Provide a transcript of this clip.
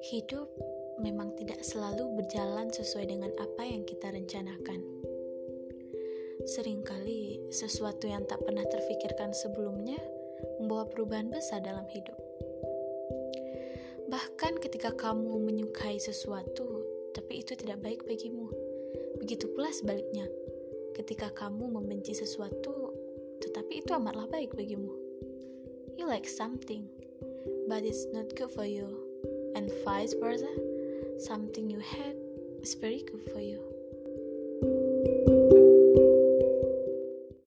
Hidup memang tidak selalu berjalan sesuai dengan apa yang kita rencanakan. Seringkali sesuatu yang tak pernah terfikirkan sebelumnya membawa perubahan besar dalam hidup. Bahkan ketika kamu menyukai sesuatu, tapi itu tidak baik bagimu. Begitu pula sebaliknya, ketika kamu membenci sesuatu, tetapi itu amatlah baik bagimu. You like something, but it's not good for you, and vice versa. Something you hate is very good for you.